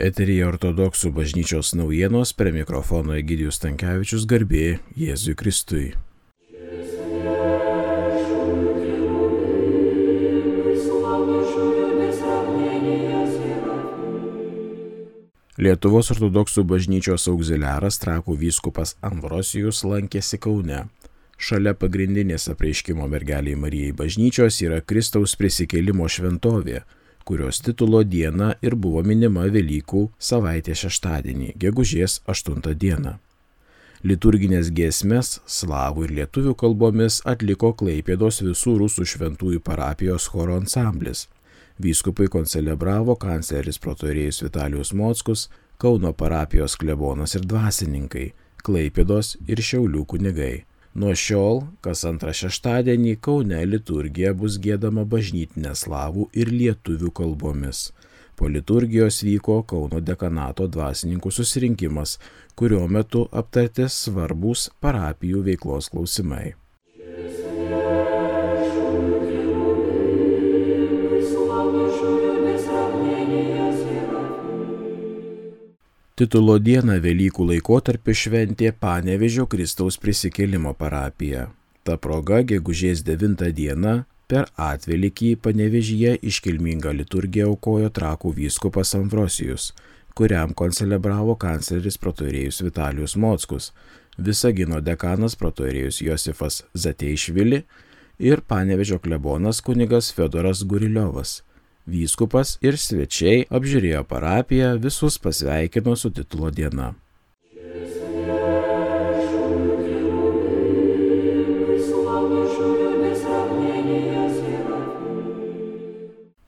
Eterija ortodoksų bažnyčios naujienos prie mikrofono Egidijus Tankievičius garbė Jėzui Kristui. Lietuvos ortodoksų bažnyčios auxiliaras trakų vyskupas Ambrosijus lankėsi Kaune. Šalia pagrindinės apreiškimo mergeliai Marijai bažnyčios yra Kristaus prisikėlimo šventovė, kurios titulo diena ir buvo minima Velykų savaitė šeštadienį, gegužės 8 dieną. Liturginės giesmės slavų ir lietuvių kalbomis atliko Klaipėdos visų rusų šventųjų parapijos choro ansamblis Vyskupai koncelebravo kancleris protorėjus Vitalijus Mockus, Kauno parapijos klebonas ir dvasininkai, Klaipėdos ir Šiaulių kunigai. Nuo šiol, kas antrą šeštadienį Kaune liturgija bus gėdama bažnytinė slavų ir lietuvių kalbomis. Po liturgijos vyko Kauno dekanato dvasininkų susirinkimas, kurio metu aptarti svarbus parapijų veiklos klausimai. Titulo dieną Velykų laikotarpiu šventė Panevežio Kristaus prisikėlimo parapija. Ta proga, gegužės 9 dieną, per atvelikį Panevežyje iškilmingą liturgiją aukojo trakų vyskupas Ambrosijus, kuriam koncelebravo kancleris protorėjus Vitalijus Mockus, Visagino dekanas protorėjus Josifas Zateišvili ir Panevežio klebonas kunigas Fedoras Guriliovas Vyskupas ir svečiai apžiūrėjo parapiją, visus pasveikino su titulo diena.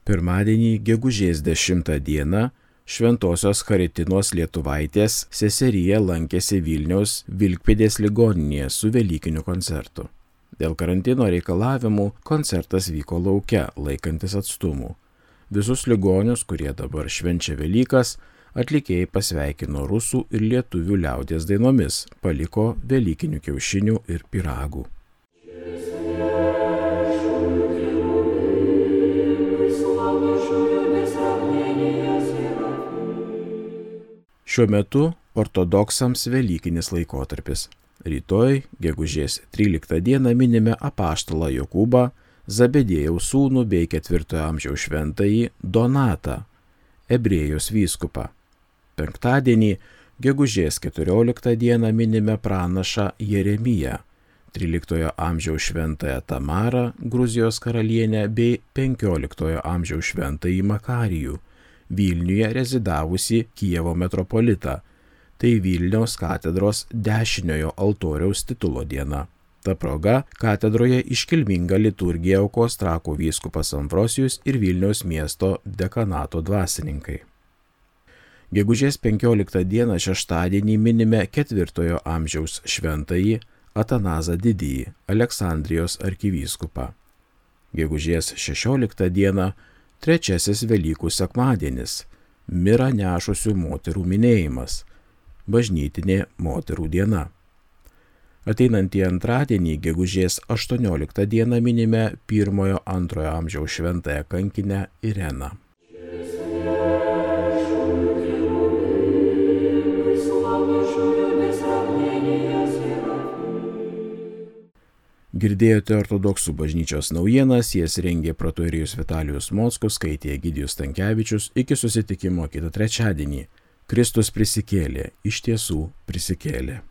Pirmadienį, gegužės 10 dieną, Šventojios Charitinos Lietuvaitės seserija lankėsi Vilniaus Vilkpėdės ligoninėje su Velykiniu koncertu. Dėl karantino reikalavimų koncertas vyko laukia, laikantis atstumų. Visus ligonius, kurie dabar švenčia Velykas, atlikėjai pasveikino rusų ir lietuvių liaudės dainomis, paliko Velykinių kiaušinių ir piragų. Šiuo metu ortodoksams Velykinis laikotarpis. Rytoj, gegužės 13 dieną minime apaštalą Jokūbą, Zabedėjaus sūnų bei ketvirtojo amžiaus šventąjį Donatą, Ebrėjos vyskupą. Penktadienį, gegužės 14 dieną minime pranašą Jeremiją, 13 amžiaus šventąją Tamarą, Gruzijos karalienę bei 15 amžiaus šventąjį Makarijų, Vilniuje rezidavusi Kievo metropolitą. Tai Vilniaus katedros dešiniojo altoriaus titulo diena. Ta proga katedroje iškilminga liturgija aukos trakų vyskupas Ambrosijus ir Vilniaus miesto dekanato dvasininkai. Gegužės 15 dieną šeštadienį minime ketvirtojo amžiaus šventąjį Atanazą didįjį, Aleksandrijos arkivyskupą. Gegužės 16 dieną trečiasis Velykų sekmadienis - Mira nešusių moterų minėjimas - bažnytinė moterų diena. Ateinantį antradienį, gegužės 18 dieną minime pirmojo antrojo amžiaus šventąją kankinę Ireną. Girdėjote ortodoksų bažnyčios naujienas, jas rengė protorijus Vitalijus Mockus, skaitė Gidijus Tankievičius, iki susitikimo kitą trečiadienį. Kristus prisikėlė, iš tiesų prisikėlė.